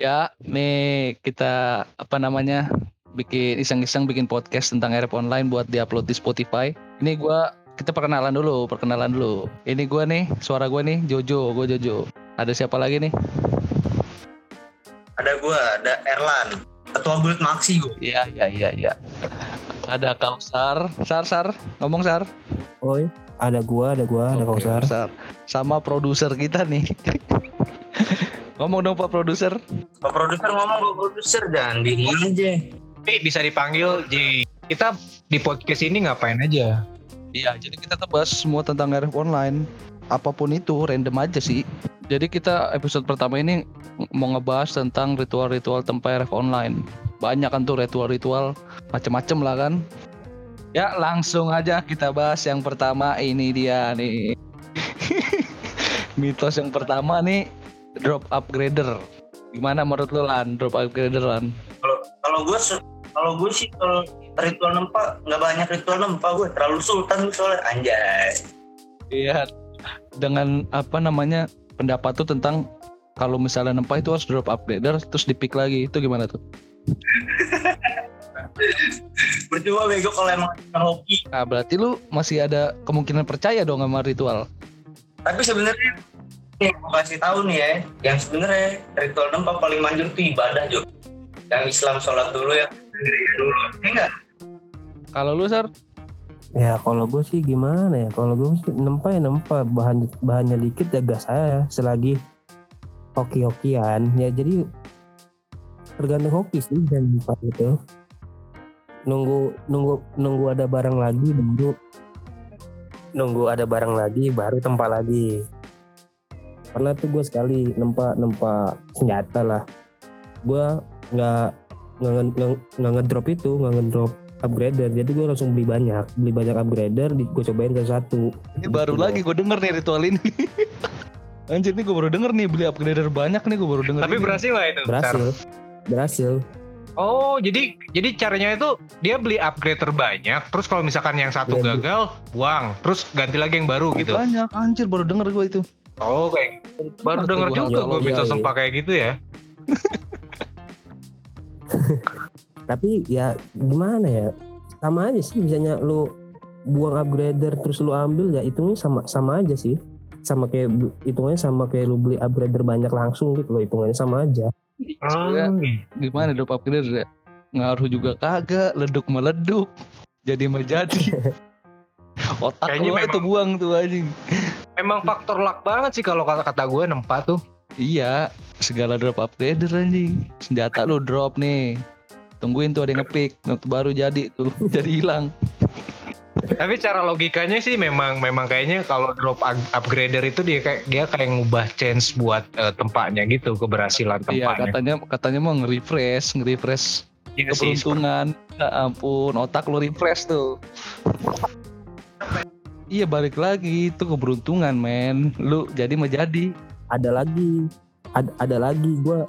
Ya, nih kita apa namanya bikin iseng-iseng bikin podcast tentang RF online buat diupload di Spotify. Ini gua kita perkenalan dulu, perkenalan dulu. Ini gua nih, suara gua nih Jojo, gua Jojo. Ada siapa lagi nih? Ada gua, ada Erlan. Ketua Guild Maxi gua. Iya, iya, iya, iya. Ada Kausar, Sar, Sar, ngomong Sar. Oi, ada gua, ada gua, ada Kausar. Sar. Sama produser kita nih. ngomong dong Pak produser. Pak produser ngomong Pak produser jangan diem aja. Tapi bisa dipanggil di kita di podcast ini ngapain aja? Iya, jadi kita tuh bahas semua tentang RF online. Apa pun itu, random aja sih. Jadi kita episode pertama ini mau ngebahas tentang ritual-ritual tempat RF online. Banyak kan tuh ritual-ritual macem-macem lah kan. Ya langsung aja kita bahas yang pertama ini dia nih. Mitos yang pertama nih drop upgrader. Gimana menurut lu Lan, drop upgrader Lan? Kalau gua se- kalau gua sih kalau ritual nempa nggak banyak ritual nempa gue terlalu sultan soalnya anjay. Iya, dengan apa namanya pendapat tuh tentang kalau misalnya nempa itu harus drop upgrader terus di pick lagi itu gimana tuh? Percuma bego kalau emang hoki. Nah berarti lu masih ada kemungkinan percaya dong sama ritual. Tapi sebenarnya nih gua kasih tahu nih ya, yang sebenarnya ritual nempa paling manjur tuh ibadah Jo. Yang Islam sholat dulu ya, gereja dulu. Ya enggak? Kalau lu Sar, Ya kalau gue sih gimana ya? Kalau gue sih nempa ya nempa bahan bahannya dikit ya gas saya selagi hoki-hokian ya jadi tergantung hoki sih dan nempa itu nunggu nunggu nunggu ada barang lagi baru nunggu ada barang lagi baru tempat lagi pernah tuh gue sekali nempa nempa senjata lah gue nggak nggak nge- nge- nggak ngedrop itu nggak ngedrop upgrader jadi gue langsung beli banyak beli banyak upgrader gue cobain ke satu ini baru Gitu. lagi gue denger nih ritual ini. Anjir nih gue baru denger nih beli upgrader banyak nih gue baru denger. Tapi ini. berhasil lah itu. Berhasil berhasil Oh, jadi jadi caranya itu dia beli upgrade terbanyak, terus kalau misalkan yang satu Iya, gagal, buang, terus ganti lagi yang baru gitu. Banyak anjir baru denger gue itu. Oh, kayak gitu. baru denger gua. juga Iya, gue iya, bisa iya. sempak kayak gitu ya. tapi ya gimana ya sama aja sih misalnya lu buang upgrader terus lu ambil ya hitungnya sama sama aja sih sama kayak hitungannya sama kayak lu beli upgrader banyak langsung gitu loh hitungannya sama aja Oh, gimana drop upgrader ya? Ngaruh juga kagak, leduk meleduk. Jadi menjadi. Otak Kayaknya lu itu buang tuh anjing. Memang faktor luck banget sih kalau kata kata gue nempa tuh. Iya, segala drop upgrader anjing. Senjata lu drop nih. Tungguin tuh ada yang ngepick, baru jadi tuh, jadi hilang. Tapi cara logikanya sih memang memang kayaknya kalau drop up- upgrader itu dia kayak dia kayak ngubah chance buat eh, tempatnya gitu keberhasilan Iya, tempatnya. katanya katanya mau nge-refresh, nge-refresh Iya sih, keberuntungan. Ya ampun, otak lu refresh tuh. Iya balik lagi itu keberuntungan men. Lu jadi menjadi. ada lagi ada, ada lagi gua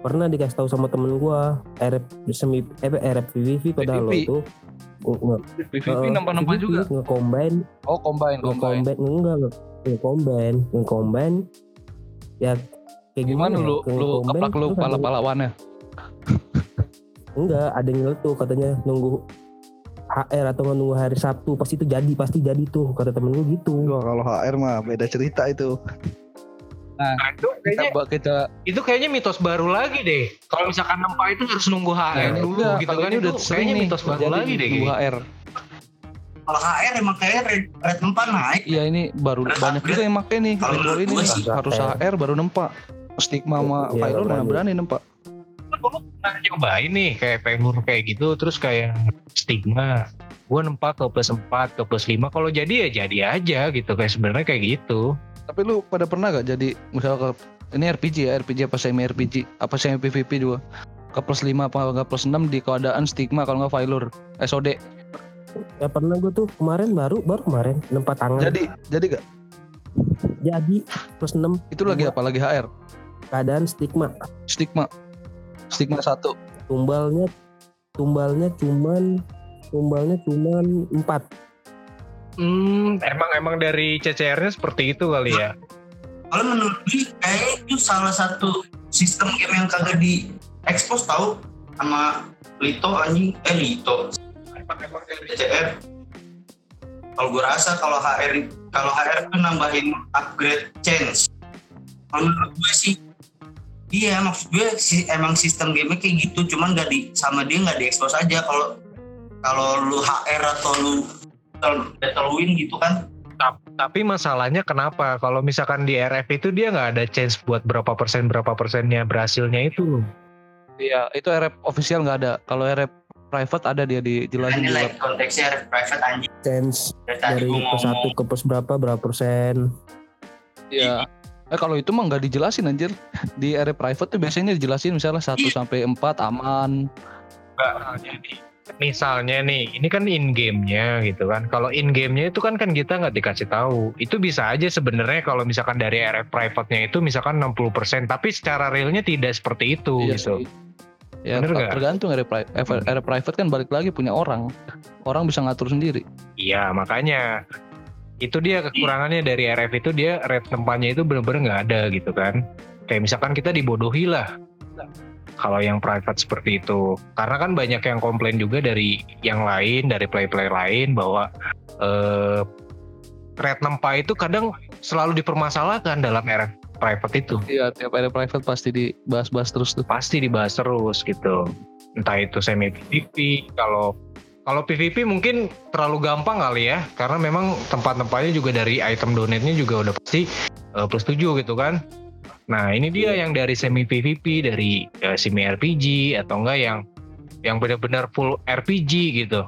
pernah dikasih tahu sama temen gua RF semi eh RF PVV padahal lo nge- PVP eh, nampak-nampak PVV, juga. nge-combine Oh combine, combine. enggak nge- nge-combine nge-combine ya kayak Gimana ya? lu lu keplak lu ada- pala lawannya? enggak ada yang nyeletuk katanya nunggu HR atau nunggu hari Sabtu pasti itu jadi pasti jadi tuh kata temen gue gitu Wah kalau HR mah beda cerita itu. Nah, itu Kita kayaknya ba- kita itu kayaknya mitos baru lagi deh. Kalau misalkan nempa itu harus nunggu HR kayaknya dulu gitu kan itu udah sering kayaknya nih mitos baru lagi deh. nunggu. HR. Kalau HR emang kayak red, red nempa naik. Iya ini baru Nah, banyak juga yang make nih kalau ini harus HR. Baru nempa. Stigma sama Iya, Failur nggak makanya. berani nempa. Gue pernah nyobain nih kayak pengur kayak gitu terus kayak stigma. Gue nempa ke plus 4 ke plus 5 kalau jadi ya jadi aja gitu kayak sebenarnya kayak gitu. Tapi lu pada pernah gak jadi misal ke ini RPG ya RPG apa semi RPG apa semi PVP juga ke plus 5 apa ke plus 6 di keadaan stigma kalau nggak Failur SOD ya pernah gue tuh kemarin baru baru kemarin nempat tangan. Jadi jadi gak jadi plus 6 itu lagi Dua. apa? Lagi HR keadaan stigma. Stigma stigma satu. Tumbalnya tumbalnya cuman tumbalnya cuman 4 Hmm, emang emang dari CCR-nya seperti itu kali ya. Kalau menurut gue kayaknya itu salah satu sistem game yang kagak di expose tahu sama Lito anjing. Eh Lito. DCR kalau gue rasa kalau HR kalau HR itu nambahin upgrade change. Kalau menurut gue sih iya maksud gue si, emang sistem game kayak gitu cuman gak di sama dia nggak diekspos aja kalau kalau lu HR atau lu battle, battle win gitu kan Tap- Tapi masalahnya kenapa? Kalau misalkan di RF itu dia nggak ada chance buat berapa persen berapa persennya berhasilnya itu. Iya, itu RF official nggak ada. Kalau RF private ada dia dijelasin ini di like konteksnya RF private anjing Chance dari dari pos satu ke pos berapa berapa persen. Iya. Eh kalau itu mah nggak dijelasin anjir. Di RF private tuh biasanya dijelasin misalnya 1 Iya. sampai 4 aman. Jadi misalnya nih, ini kan in game-nya gitu kan. Kalau in game-nya itu kan kan kita nggak dikasih tahu. Itu bisa aja sebenarnya kalau misalkan dari RF private-nya itu misalkan 60%, tapi secara realnya tidak seperti itu Iya gitu. Ya Bener tergantung RF, pri- RF RF private kan balik lagi punya orang. Orang bisa ngatur sendiri. Iya, makanya itu dia kekurangannya dari RF itu dia rate tempatnya itu bener-bener nggak ada gitu kan. Kayak misalkan kita dibodohi lah kalau yang private seperti itu. Karena kan banyak yang komplain juga dari yang lain, dari play-play lain bahwa eh, rate nempa itu kadang selalu dipermasalahkan dalam RF private itu. Iya, tiap RF private pasti dibahas-bahas terus tuh. Pasti dibahas terus gitu. Entah itu semi PVP, kalau kalau PVP mungkin terlalu gampang kali ya, karena memang tempat-tempatnya juga dari item donate-nya juga udah pasti eh, plus 7 gitu kan. Nah ini dia yang dari semi PVP, dari eh, semi RPG atau enggak yang yang benar-benar full RPG gitu.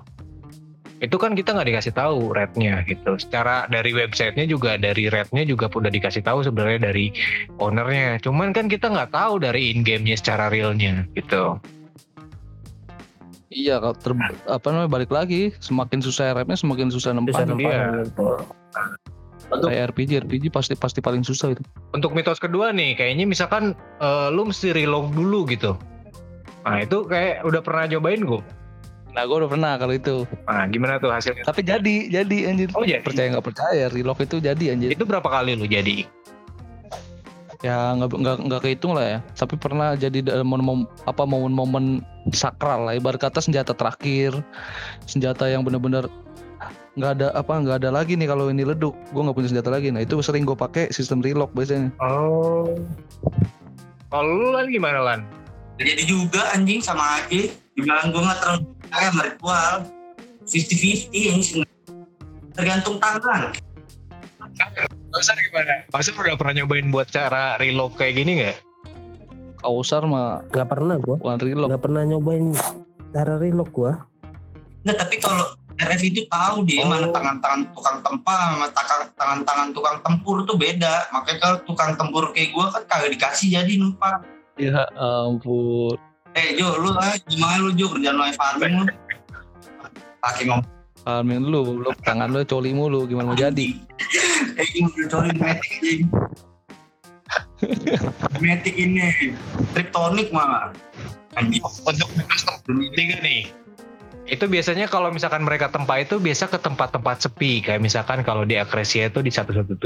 Itu kan kita nggak dikasih tahu rate-nya gitu. Secara dari websitenya juga dari rate-nya juga udah dikasih tahu sebenarnya dari ownernya. Cuman kan kita nggak tahu dari in game-nya secara realnya gitu. Iya, kalau ter, apa namanya balik lagi, semakin susah RF-nya semakin susah Bisa nempan. nempat iya. gitu. Kayak RPG, RPG pasti pasti paling susah itu. Untuk mitos kedua nih, kayaknya misalkan eh, lu mesti reload dulu gitu. Nah itu kayak udah pernah cobain gue. Nah, gue udah pernah kalau itu. Nah gimana tuh hasilnya? Tapi jadi, jadi anjir. Oh jadi? Percaya nggak percaya, relock itu jadi anjir. Itu berapa kali lu jadi? Ya nggak nggak nggak kehitung lah ya. Tapi pernah jadi dalam momen apa momen-momen sakral lah. Ibarat kata senjata terakhir, senjata yang benar-benar nggak ada apa nggak ada lagi nih kalau ini leduk. Gue nggak punya senjata lagi. Nah itu sering gue pakai sistem relock biasanya. Oh. Kalau lu lan gimana lan? jadi juga anjing sama aja dibilang gue nggak terlalu percaya sama ritual 50-50 ini tergantung tangan Pasar gimana? Pasar udah pernah nyobain buat cara reload kayak gini nggak? Kausar mah Nggak pernah gua, bukan nggak pernah nyobain cara relock gua. Nggak, tapi kalau RF itu tahu dia Oh. mana tangan-tangan tukang tempa sama tangan-tangan tukang tempur tuh beda makanya kalau tukang tempur kayak gue kan kagak dikasih jadi numpak Ya ampun. eh Jo lu ah gimana lu Jo kerjaan lo farming lu pakai ngomong Amin lu, lu tangan lu coli mulu gimana mau jadi? Eh ini udah corin metik ini. Metik ini. Triptonik mah anjing. Untuk mitos tiga nih. Itu biasanya kalau misalkan mereka tempa itu biasa ke tempat-tempat sepi. Kayak misalkan kalau di Akresia itu di 117,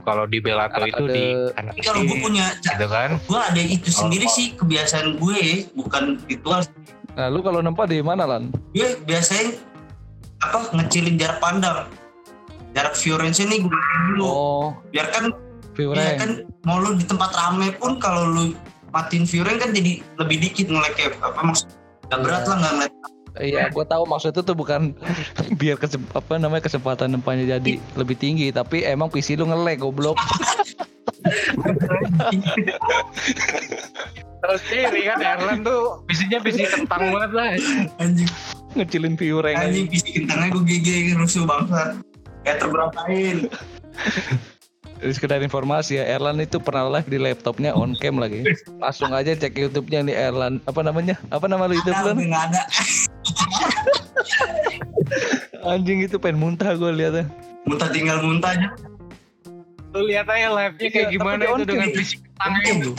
kalau di Belato itu Ada- di tapi kalau gue punya gitu kan. gue ada itu sendiri Oh. sih kebiasaan gue bukan ritual Nah lu kalau nempa di mana lan? gue biasanya apa ngecilin jarak pandang jarak view range nih gue dulu. Oh, biar kan view Iya kan mau lu di tempat rame pun kalau lu matiin view range kan jadi lebih dikit ngeleknya apa maksud? Nggak berat lah nggak ngeliat Iya, gua tahu maksud itu tuh bukan biar kesem- apa namanya kesempatan nempanya jadi lebih tinggi, tapi emang PC lu nge-lag goblok. Terus sendiri kan Erlan tuh visinya visi kentang banget lah. anjing. Ngecilin view rank anjing visi kentangnya gue GG rusuh bangsa kayak terberatain Jadi sekedar informasi ya, Erlan itu pernah live di laptopnya on cam lagi. Langsung aja cek YouTube-nya nih Erlan. Apa namanya? Apa nama lu YouTube lu? ada Anjing itu pengen muntah gue liatnya. muntah tinggal muntah aja Lu lihat aja live-nya kayak Iya, gimana itu on dengan cam. visi kentangnya itu.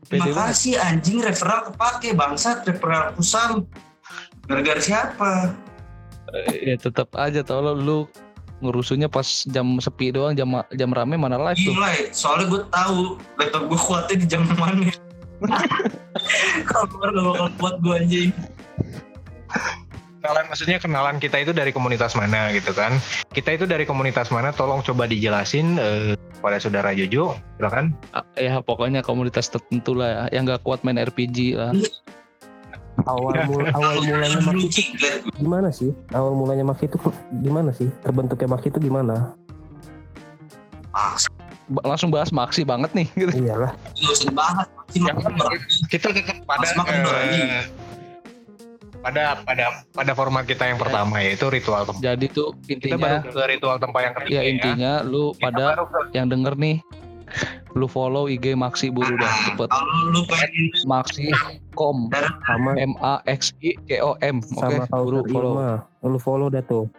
terima Pede banget. kasih anjing referral kepake bangsat referral kusam gara-gara siapa Ya tetap aja tau lo lu ngerusuhnya pas jam sepi doang, jam jam rame mana live tuh. gila ya soalnya gue tahu laptop gue kuatnya di jam mana Kabar gak bakal kuat gue anjing. kenalan maksudnya kenalan kita itu dari komunitas mana gitu kan kita itu dari komunitas mana tolong coba dijelasin eh, pada saudara Jojo silakan Ah, Ya pokoknya komunitas tertentu lah ya, yang gak kuat main RPG lah. Awal mula, awal mulanya Maki itu gimana sih? Awal mulanya Maki itu gimana sih? Terbentuknya Maki itu gimana? Ah, Ba- Langsung bahas maksi banget nih. Gitu. iyalah. Yang makan orang. kita tetap pada makan eh, pada pada pada format kita yang pertama yaitu ritual tempat Jadi tuh kita baru intinya ke ritual tempat yang ketiga ya intinya lu Kita pada yang denger nih lu follow IG Maxi Buru dah cepet. Lu Maxi com. Sama. M A X I K O M oke? Sama buru follow. lu follow dah tuh.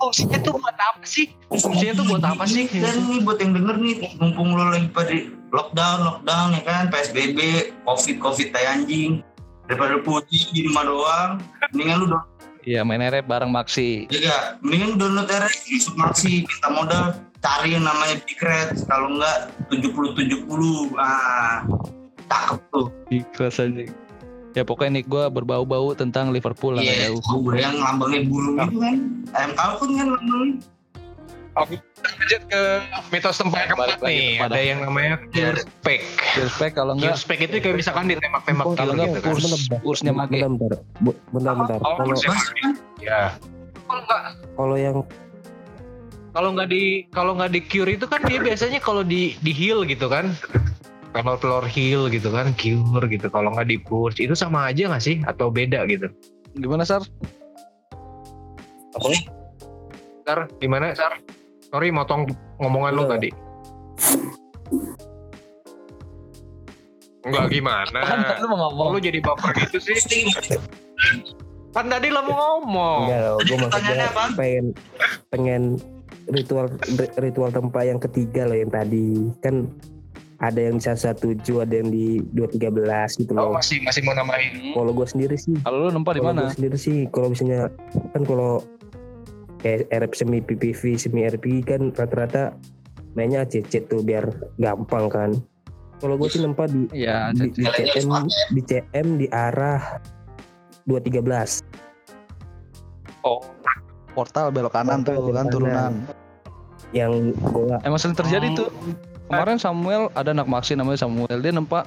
Fungsinya tuh buat apa sih? Fungsinya tuh buat apa sih? Dan nih buat yang denger nih, mumpung lu lagi pada lockdown, lockdown ya kan, PSBB, COVID, COVID tai anjing. Daripada lu putih di rumah doang, mendingan lu dong. Iya main rap bareng Maxi. Jaga, mendingan download masuk Maxi, minta modal, cari yang namanya Big Red, kalau enggak 70-70, ah, cakep tuh. Ikhlas aja ya pokoknya nih gue berbau-bau tentang Liverpool lah nggak jauh gue yang lambangnya burung itu kan, ayam kalkun kan lambangnya. lanjut ke mitos tempat keempat nih. ada yang namanya Gearspec Respect kalau enggak Gearspec itu kayak misalkan ditembak-tembak Oh, kalau enggak gitu kan. Kurs kursnya make bentar bentar. Bentar bentar Oh, kalau ya kalau nggak kalau yang kalau nggak di kalau nggak di cure itu kan dia biasanya kalau di di heal gitu kan. Kalau telur heal gitu kan cure gitu. Kalau nggak di push itu sama aja nggak sih? Atau beda gitu? Gimana Sar? Sar gimana? Sar? Sorry motong ngomongan lo tadi. Enggak gimana? Lu mau ngomong? Lu jadi baper gitu sih. Kan tadi lo mau ngomong. Enggak loh gue maksudnya apa? pengen pengen ritual ri- ritual tempat yang ketiga loh yang tadi. Kan ada yang di 117 ada yang di 213 gitu oh loh. masih masih mau nambahin? Kalau gue sendiri sih. Kalau lu nempat di mana? gue sendiri sih kalau misalnya kan kalau kayak RP semi PPV semi RPG kan rata-rata mainnya ACC tuh biar gampang kan. Kalau gue sih nempat di ya di, di CM di CM di arah 213 oh portal belok kanan tuh Portal belok kan turunan. Yang gua emang sering terjadi Oh. tuh. Kemarin Samuel ada anak Maxi namanya Samuel dia nempak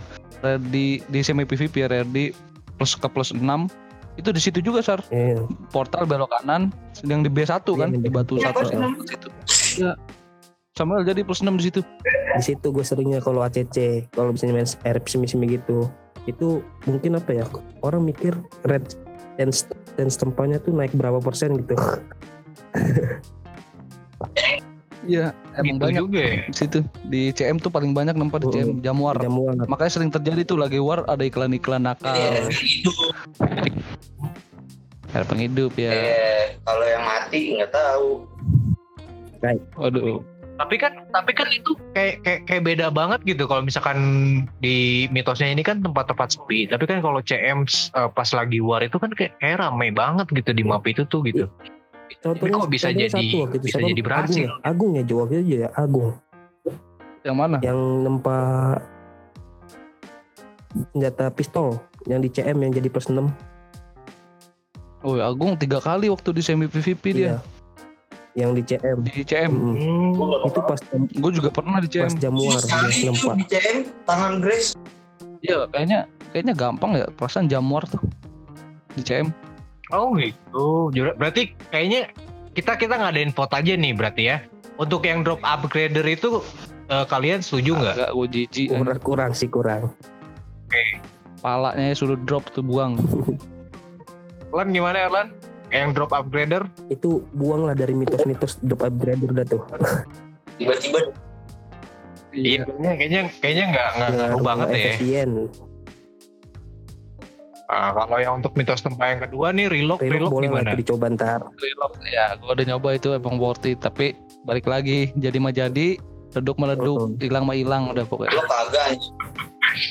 di di semi PVP rare di plus ke plus 6 itu di situ juga Sar. Eh, portal belok kanan yang di B1 kan Iya, di batu Iya, satu. situ. Ya Samuel jadi plus 6 di situ. Di situ gue seringnya kalau ACC kalau misalnya main RP semi semi gitu. Itu mungkin apa ya orang mikir red dance dance tempatnya tuh naik berapa persen gitu. Iya emang Gitu banyak juga ya. di situ. Di CM tuh paling banyak nempak di CM Jamuar jamuan makanya sering terjadi tuh lagi war ada iklan-iklan nakal. Iya, itu. air penghidup ya. Eh, kalau yang mati nggak tahu. waduh tapi kan tapi kan itu kayak kayak kayak beda banget gitu kalau misalkan di mitosnya ini kan tempat-tempat sepi tapi kan kalau CM uh, pas lagi war itu kan kayak, kayak rame banget gitu di map itu tuh gitu contohnya kok bisa jadi- waktu itu. bisa Siapa? jadi berhasil? Agung ya, Agung ya waktu itu ya Agung yang mana yang nempak senjata pistol yang di CM yang jadi plus 6 oh ya, Agung tiga kali waktu di semi PVP dia iya. Yang di CM di CM Mm. Hmm. itu pas gue juga pernah di pas CM jamuar dia itu nempak di CM tangan Grace. iya kayaknya kayaknya gampang ya perasaan Jamuar tuh. Di CM oh gitu. Berarti kayaknya kita kita ngadain vote aja nih berarti ya. Untuk yang drop upgrader itu uh, kalian setuju nggak? Agak gue jijik kurang, kurang sih kurang. Palanya sudah drop tuh buang. Erlan gimana Erlan yang drop upgrader itu buang lah dari mitos-mitos drop upgrader dah tuh Tiba-tiba Iya, kayaknya kayaknya kayaknya nggak nggak ngaruh banget ya. efisien Ah, kalau yang untuk mitos tempat yang kedua nih relock Relock relock boleh gimana? dicoba ntar Relock, ya gue udah nyoba itu emang worth it tapi balik lagi jadi mah jadi reduk meleduk hilang mah hilang udah pokoknya lo kagak.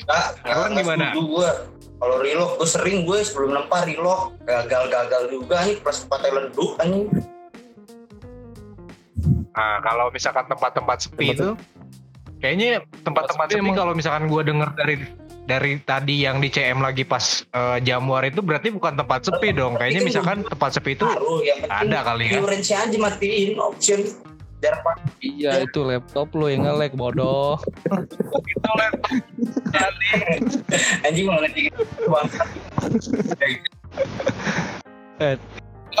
Nah, Erlan gimana? gua. Kalau relock gue sering gue sebelum nempah relock gagal-gagal juga nih plus tempat leduk anjing. Nah, kalau misalkan tempat-tempat sepi Tempat itu kayaknya tempat-tempat sepi sepi emang- kalau misalkan gua denger dari dari tadi yang di CM lagi pas eh, Januari itu berarti bukan tempat sepi dong. Kayaknya misalkan tempat sepi itu ada kali ya. Currency aja matiin option jarak pandang. Iya itu laptop lo yang nge-lag bodoh. anjing malah lagi bangsa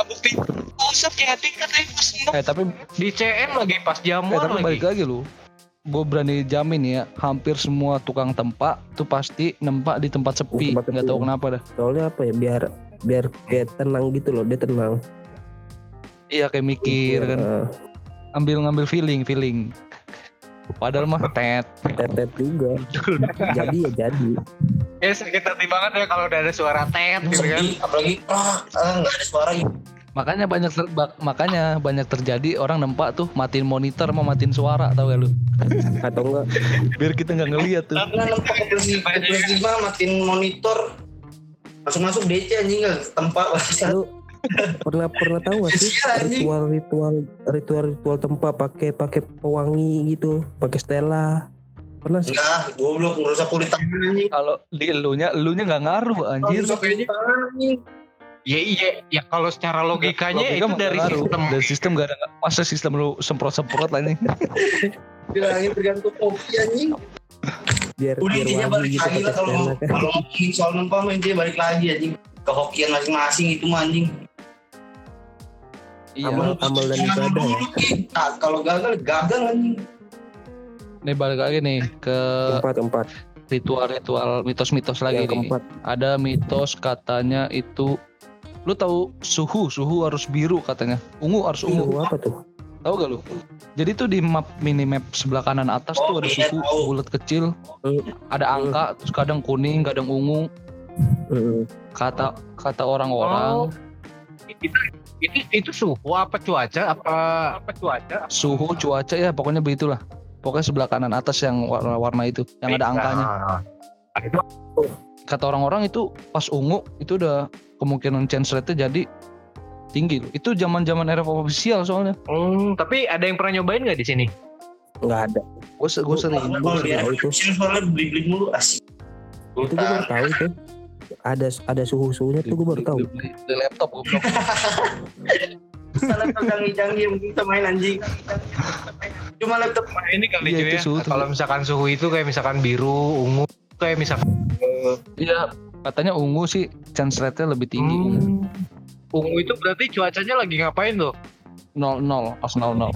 bukti Usap ya katanya pas Eh tapi di CM lagi pas eh, Januari tapi lagi. balik lagi lu. Gue berani jamin ya, hampir semua tukang tempat tuh pasti nempak di tempat sepi. Nggak tahu kenapa dah. soalnya apa ya biar biar kayak tenang gitu loh dia tenang Iya kayak mikir kan, Eh, ambil ngambil feeling, feeling. Padahal mah tet. tetet juga jadi ya jadi Ya sakit hati banget ya kalau udah ada suara tet gitu kan. apalagi ah ah, nggak ada suara Makanya banyak ter- bak- makanya banyak terjadi orang nempak tuh matiin monitor mau matiin suara tau gak lu? atau enggak Biar kita nggak ngeliat tuh. karena nempak lima matiin monitor masuk masuk DC anjing nggak tempat lu pernah pernah tahu gak sih ritual ritual ritual ritual tempat pakai pakai pewangi gitu pakai stella pernah sih? Enggak goblok ngerusak kulit tangan anjing. Kalau di elunya, elunya nggak ngaruh anjir. ngerusak kulit tangan anjing. Ya iya, ya kalau secara logikanya Logika itu dari nggak ngaruh. sistem. Dari sistem gak ada masa sistem lu semprot-semprot lah ini. bilangin tergantung kopi anjing. Biar udah biar intinya balik gitu lagi lah kalau kalau soal mah intinya balik lagi anjing. Ke hokian masing-masing itu mah anjing Iya. Amal- amal dan ibadah ya. Ah, kalau gagal gagal anjing Nih balik lagi nih ke keempat keempat ritual-ritual mitos-mitos lagi yang nih. keempat Ada mitos katanya itu lu tahu suhu suhu harus biru katanya ungu harus ungu Suhu apa tuh tahu gak lu jadi tuh di map minimap sebelah kanan atas Oh, tuh ada iya, suhu tahu. bulat kecil Hmm. ada angka terus kadang kuning kadang ungu Mm-mm. kata kata orang-orang Oh. Itu, itu suhu apa cuaca apa apa cuaca? suhu cuaca ya pokoknya begitulah pokoknya sebelah kanan atas yang warna-warna itu yang ada angkanya Nah, itu kata orang-orang itu pas ungu itu udah kemungkinan chance rate-nya jadi tinggi loh. Itu zaman-zaman RF official soalnya. Hmm, tapi ada yang pernah nyobain nggak di sini? nggak ada Gue gue sering. gua kalau sering soalnya beli-beli mulu asik itu gue baru tahu itu ada ada suhu suhunya tuh gue baru tahu Di, di laptop goblok. laptop canggih-canggih yang kita main anjing cuma laptop Nah, ini kali Iya, cuy ya. suhu tuh. Kalau misalkan suhu itu kayak misalkan biru, ungu, kayak misalkan Iya, katanya ungu sih chance rate-nya lebih tinggi. ungu. Hmm. ungu itu berarti cuacanya lagi ngapain tuh? 00 pas 00.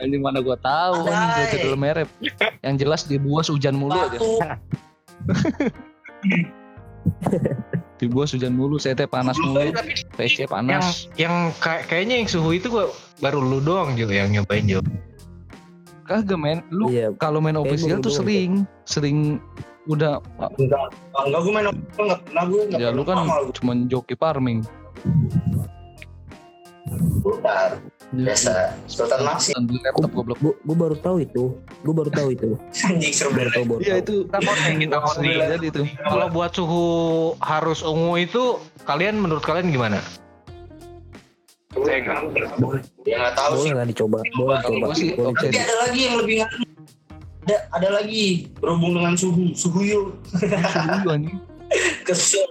Ini mana gua tahu ini eh. dalam merek. Yang jelas di buas hujan mulu aja. Di buas hujan mulu, saya teh panas mulu. PC Yang panas. yang kayak kayaknya yang suhu itu gua baru lu doang juga yang nyobain Jo. Kagak men, lu iya kalau main official gua tuh sering sering udah enggak enggak gue main enggak pernah gue enggak ya lu kan cuman joki farming Bentar, biasa. Sultan Maxi. Dan beli laptop goblok. gue gue baru tahu itu. Gue baru tahu itu. Anjing seru baru tahu baru iya tahu. itu Kita jadi itu. Kalau buat suhu harus ungu itu kalian menurut kalian gimana? Saya nggak. ya nggak tahu boleh sih. lah dicoba? Boleh coba. gua boleh tapi ada lagi yang lebih ada ada lagi. Berhubung dengan suhu. Suhu yuk. Kesel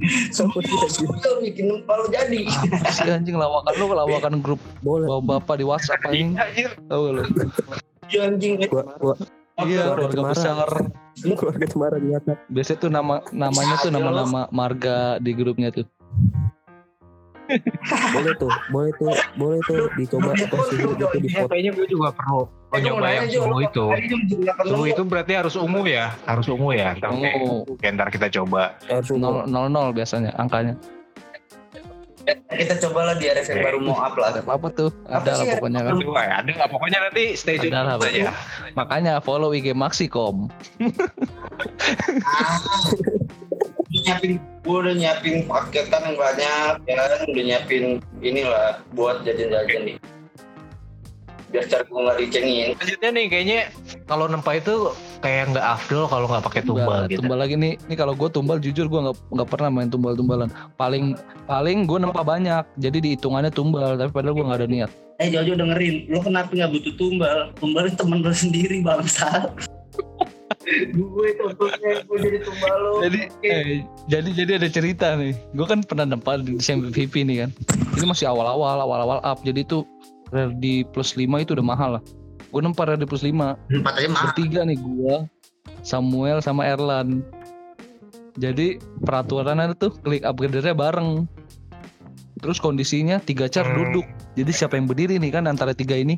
yuk bikin nempel jadi. Si anjing lawakan lu lawakan grup boleh. bawa bapak di WhatsApp anjing. tahu gak lu? Ya, anjing. Gua gua. Iya Keluarga besar keluarga cemara di atas biasanya tuh nama namanya tuh nama-nama marga di grupnya tuh boleh tuh boleh tuh boleh tuh dicoba apa suhu itu di Ya, foto kayaknya gue juga perlu nyoba mau yang suhu itu. Suhu itu berarti harus ungu ya, harus ungu ya. Oke, Ungu. Oke, ntar kita coba. harus suhu nol nol nol biasanya angkanya kita coba lah di RF yang Oke. baru mau up lah ada apa tuh ada lah sih, pokoknya kan ya, ada nggak? Pokoknya nanti stay tune Ada lah, aja. makanya follow IG Maxicom Udah nyiapin gue udah nyiapin paketan yang banyak ya kan? Udah nyiapin inilah buat jajan-jajan nih biar cara gue nggak dicengin. Selanjutnya nih kayaknya kalau nempa itu kayak nggak afdol kalau nggak pakai tumbal gitu. tumbal lagi nih. Nih kalau gue tumbal jujur gue nggak nggak pernah main tumbal tumbalan paling paling gue nempa banyak. Jadi dihitungannya tumbal tapi padahal gue nggak ada niat. Eh Jojo dengerin. Lo kenapa nggak butuh tumbal? Tumbal itu temen lo sendiri bangsa gue contohnya gue jadi tumbal lo. Jadi eh, jadi jadi ada cerita nih. Gue kan pernah nempat di MVP nih kan. Ini masih awal-awal awal-awal up. Jadi tuh rare di plus 5 itu udah mahal lah. Gue nempat rare di plus 5 empat aja mahal. Bertiga nih gue Samuel sama Erlan. Jadi peraturannya tuh klik upgrade-nya bareng. Terus kondisinya tiga char Hmm. duduk. Jadi siapa yang berdiri nih kan antara tiga ini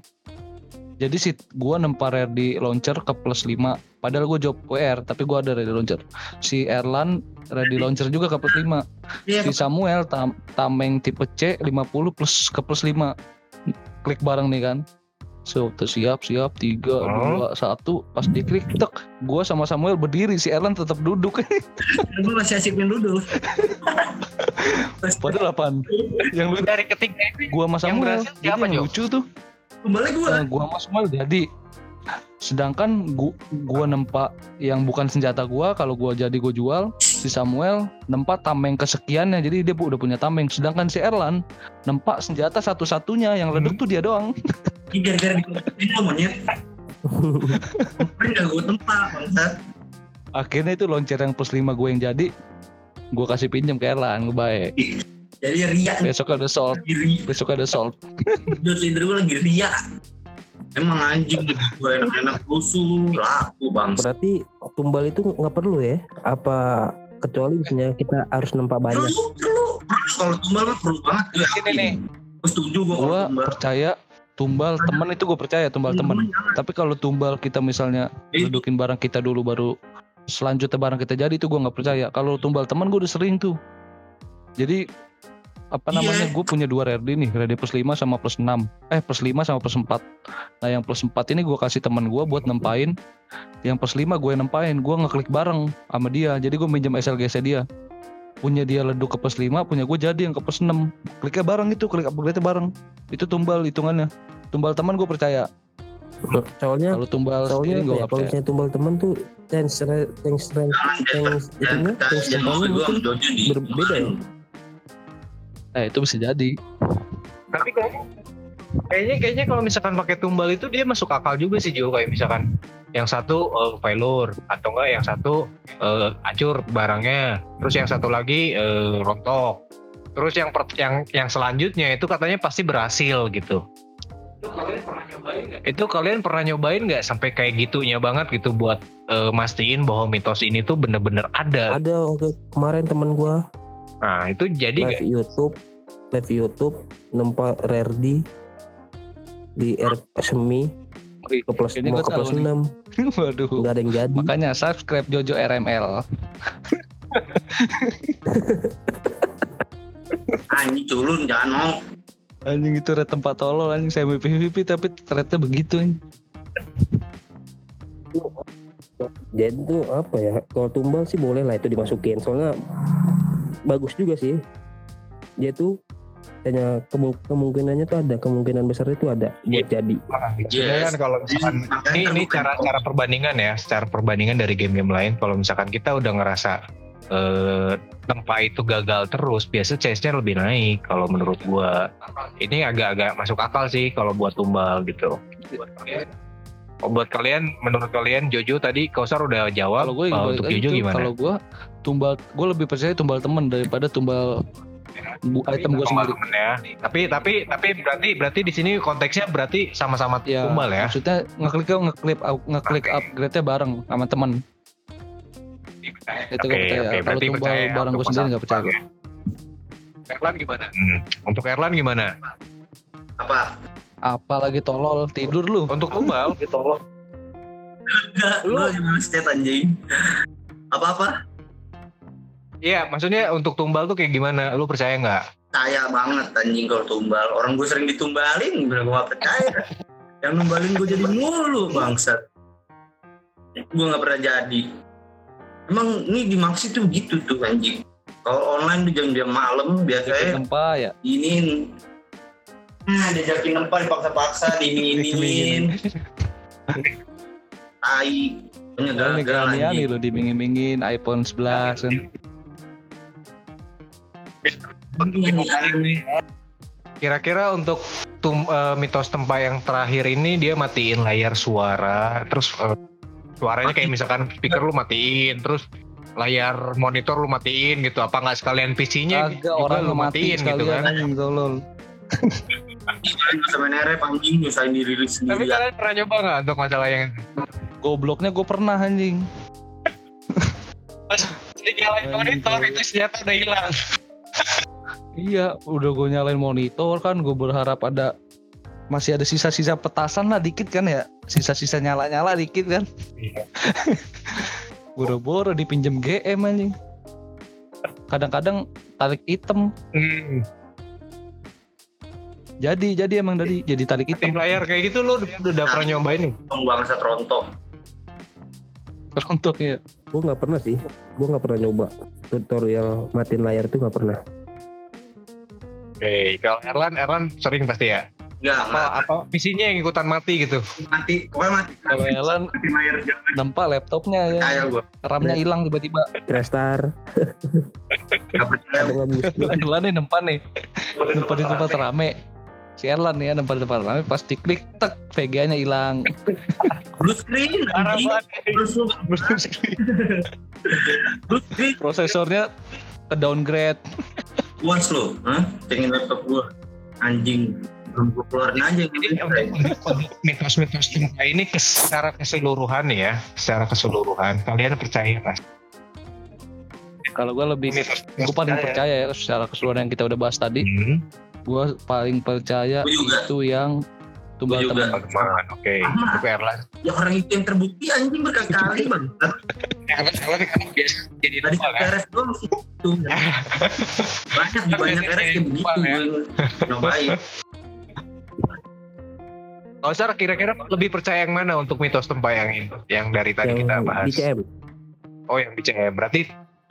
jadi si gua nempar rare di launcher ke plus 5 padahal gue job WR tapi gua ada di launcher. Si Erlan di launcher juga ke plus 5 iya. Si Samuel tam tameng tipe C 50 plus ke plus 5 klik bareng nih kan. So tuh siap siap. Tiga Hmm. dua satu. Pas diklik tek. Gua sama Samuel berdiri. Si Erlan tetap duduk. Gue masih asyik main duduk. Padahal apaan? Yang lu Dari ketiga itu gua sama Yang Samuel. berhasil jadi siapa, yang lucu tuh tumbalnya gue eh, gua sama Samuel jadi. Sedangkan gua, gua nempak yang bukan senjata gua kalau gua jadi gua jual si Samuel nempak tameng kesekiannya jadi dia udah punya tameng. Sedangkan si Erlan nempak senjata satu-satunya yang leduk tuh dia doang. Gara-gara di lo monyet. Kemarin gak gue tempat bangsat. Akhirnya itu launcher yang plus 5 gue yang jadi. Gue kasih pinjam ke Erlan gue baik Jadi ria besok ada salt besok ada salt Dot leader gue lagi ria Emang anjing gue enak-enak rusuh laku bangsa. Berarti tumbal itu nggak perlu ya? Apa kecuali misalnya kita harus nempak banyak? Perlu, perlu. Kalau tumbal mah perlu banget. Gue Ini nih. Gue setuju gue kalau gue percaya tumbal teman itu gue percaya tumbal teman tapi kalau tumbal kita misalnya Eh. dudukin barang kita dulu baru selanjutnya barang kita jadi itu gue nggak percaya. Kalau tumbal teman gue udah sering tuh. Jadi apa Iya. namanya gue punya dua redi nih redi plus 5 sama plus 6 eh plus 5 sama plus 4 nah yang plus 4 ini gue kasih teman gue buat nempain yang plus 5 gue nempain gue ngeklik bareng sama dia jadi gue minjem SLGC dia punya dia leduk ke plus 5 punya gue jadi yang ke plus 6 kliknya bareng itu klik upgrade bareng itu tumbal hitungannya tumbal teman gue percaya Soalnya kalau tumbal soalnya sendiri ya, kalau percaya misalnya tumbal teman tuh tense tense tense tense itunya tense Jangan tempatnya gue mungkin Jojo di berbeda ya? Eh itu bisa jadi. Tapi kayaknya kayaknya kayaknya kalau misalkan pakai tumbal itu dia masuk akal juga sih Jo. Kayak misalkan yang satu uh, failure atau enggak yang satu eh, acur barangnya. Terus yang satu lagi eh, rontok. Terus yang per- yang yang selanjutnya itu katanya pasti berhasil gitu. Itu kalian pernah nyobain nggak sampai kayak gitunya banget gitu buat eh, mastiin bahwa mitos ini tuh bener-bener ada? Ada waktu kemarin teman gua nah itu jadi live YouTube live YouTube nempak rare di di R semi ke plus ini ke plus. 6 waduh. Nggak ada yang jadi. Makanya subscribe Jojo RML Anjing culun jangan mau. Anjing itu red tempat tolol anjing. Saya PVP tapi ternyata begitu anjing. jadi tuh apa ya? Kalau tumbal sih boleh lah itu dimasukin. Soalnya bagus juga sih. Dia tuh hanya kemu- kemungkinannya tuh ada kemungkinan besar itu ada buat jadi. Sebenarnya kan kalau misalkan ini ini cara cara perbandingan ya secara perbandingan dari game-game lain. Kalau misalkan kita udah ngerasa eh, tempat itu gagal terus biasa CS-nya lebih naik kalau menurut gua. Ini agak-agak masuk akal sih kalau buat tumbal gitu. Oh, buat kalian menurut kalian Jojo tadi Kausar udah jawab. Kalau gue eh, untuk Jojo gimana? kalau gue tumbal gue lebih percaya tumbal temen daripada tumbal bu- item gue sendiri. Teman ya. Tapi tapi tapi berarti berarti di sini konteksnya berarti sama-sama ya tumbal ya? maksudnya ngeklik ngeklik ngeklik upgrade-nya bareng sama temen. Itu Oke, gue percaya. oke, kalau berarti tumbal percaya bareng gue sendiri nggak percaya. Gue Erlan gimana? Hmm. Untuk Erlan gimana? apa apa lagi tolol tidur lu. Untuk tumbal gitu. enggak lu? gimana state anjing? Apa apa Iya, maksudnya untuk tumbal tuh kayak gimana? Lu percaya nggak? percaya banget anjing kalau tumbal. Orang gue sering ditumbalin bener gue gak percaya. Yang numbalin gue jadi mulu bangsat. Gue gak pernah jadi. Emang ini di Maxi tuh gitu tuh anjing. Kalau online tuh jam-jam malam biasanya tempat ya. ini nah diajakin nempel dipaksa-paksa gagal Graniani anjing. lo dimingin-mingin iPhone 11 kan. Kira-kira untuk tum, eh, mitos tempat yang terakhir ini dia matiin layar suara, terus eh, suaranya kayak misalkan speaker lu matiin terus layar monitor lu matiin gitu. Apa nggak sekalian PC-nya Agak juga orang lu mati matiin gitu kan? tolol. Anjing nyusahin diri lu tapi sendiri. kalian pernah nyoba nggak untuk masalah yang Gobloknya gue pernah anjing. nyalain monitor itu senjata udah hilang Iya, udah gue nyalain monitor kan, gue berharap ada masih ada sisa-sisa petasan lah dikit kan ya, sisa-sisa nyala-nyala dikit kan. Iya. Boro-boro dipinjem GM anjing. Kadang-kadang tarik item. hmm. Jadi jadi emang dari jadi tarik tim item. layar kayak gitu lu udah, udah pernah nyobain nih bangsa rontok. Rontok ya. gue nggak pernah sih gue nggak pernah nyoba tutorial matiin layar itu nggak pernah oke kalau Erlan Erlan sering pasti ya Enggak, apa enggak. apa PC-nya yang ikutan mati gitu Mati, pokoknya mati. Kalau Elan Mati layar jangan nempa laptopnya ya, kayak gua. RAM-nya hilang tiba-tiba. Restar Gak percaya. atau nggak booster Erlan nih nempa nih, nempa di tempat rame. Si Erlan nih ya nempa di tempat rame, pas diklik tek VGA-nya hilang. Blue screen. Parah anjing. banget. Blue screen. Blue screen. Prosesornya ke downgrade. Puas lo? Cengin laptop gua. Anjing. Belum keluarin aja gitu. mitos-mitos cinta ini kes- secara keseluruhan ya, secara keseluruhan kalian percaya nggak? Kalau gue lebih, gue paling percaya ya secara keseluruhan yang kita udah bahas tadi. Hmm, Gue paling percaya itu yang tunggal teman. teman, oke. Erlan, Ya orang itu yang terbukti anjing berkali-kali bang. Erlan Erlan kan biasa jadi Tadi kan? RS doang sih. Itu. Banyak di banyak RS kayak begitu. Ya. Nyobain. Kalau secara kira-kira lebih percaya yang mana untuk mitos tempayang ini? Yang dari tadi yang kita bahas. DCM Oh yang BCM berarti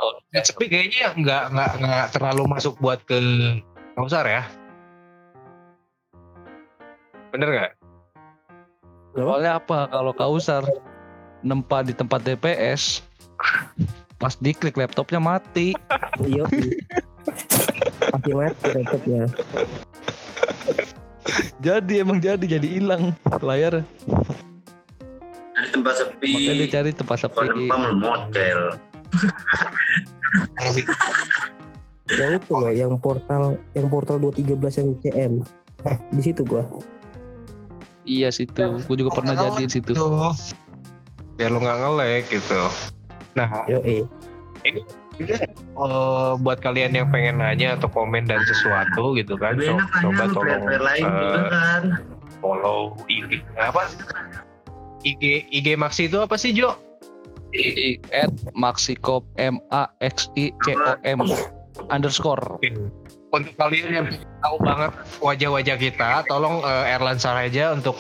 Oh, tapi kayaknya nggak nggak nggak terlalu masuk buat ke Kausar ya? Bener nggak? Soalnya apa? Kalau Kausar nempa di tempat DPS, pas diklik laptopnya mati. iya pasti mati laptopnya Jadi emang jadi jadi hilang layar. Di tempat sepi. Makanya dia cari tempat Kalau sepi. tempat motel. yang itu loh yang portal yang portal 213 yang CM di situ gua Iya situ. Gue juga pernah jadi di situ. Biar lu nggak ngelek gitu. Nah, yo eh eh, buat kalian yang pengen nanya atau komen dan sesuatu gitu kan, enak coba tolong lain eh, gitu kan. follow IG apa? IG IG Maxi itu apa sih Jo? I at maxicop m a x i c o m underscore. Untuk kalian yang tahu banget wajah-wajah kita, tolong eh, Erlan Saraja untuk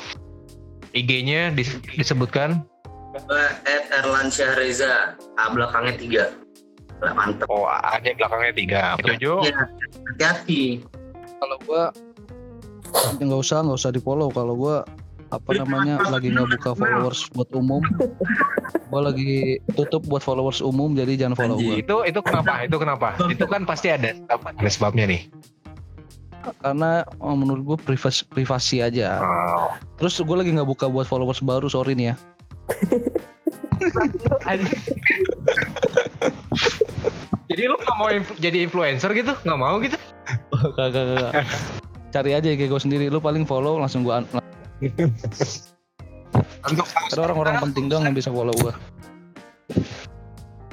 IG-nya dis- disebutkan. Gua at Erlan Syahreza. A belakangnya tiga. Mantep. Oh, ada belakangnya tiga. Itu Jo. Iya. Hati-hati. Kalau gua nggak usah nggak usah di follow. Kalau gua apa namanya lagi nggak buka followers buat umum. Gua lagi tutup buat followers umum jadi jangan follow gua. Itu itu kenapa? Itu kenapa? Itu kan pasti ada ada sebabnya nih. Karena oh, menurut gua privasi privasi aja. Oh. Terus gue lagi nggak buka buat followers baru sorry nih ya. Jadi lu gak mau inf- jadi influencer gitu? Gak mau gitu? Kagak kagak. Cari aja kayak gue sendiri. Lu paling follow langsung gua Untuk ada orang-orang penting doang yang bisa follow gua.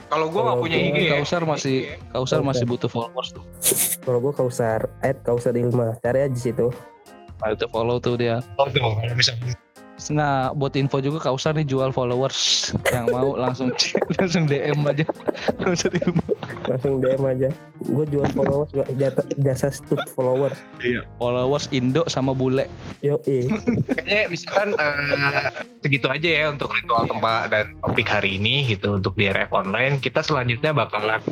kalau gua gak punya IG ya. Kausar masih Kausar masih butuh followers tuh. kalau gua kausar at kausar ilma cari aja situ Nah, itu follow tuh dia. Oh, tuh, bisa. Nah, buat info juga Kausar nih jual followers yang mau langsung langsung DM aja. Langsung DM aja gua jual followers gua jasa, jasa stud followers Iya. Followers Indo sama bule. yo eh Kayaknya misalkan eh, segitu aja ya untuk ritual tempat dan topik hari ini gitu untuk di RF online. Kita selanjutnya bakalan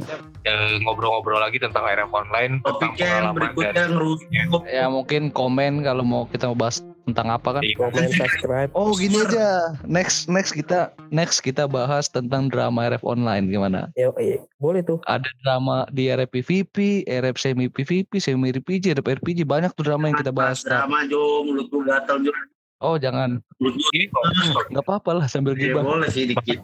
eh, ngobrol-ngobrol lagi tentang RF online. tentang Topik yang berikutnya ngerusuh. Ya mungkin komen kalau mau kita mau bahas tentang apa kan. dari- komen subscribe Oh gini aja. Next next kita next kita bahas tentang drama RF online gimana? yo eh boleh tuh Ada drama di RF PVP, RF semi PVP, semi RPG, RF RPG banyak tuh drama yang kita bahas. Drama Jo, mulut gatal Jo. Oh jangan, nggak apa-apa lah sambil ya gibah. boleh sih dikit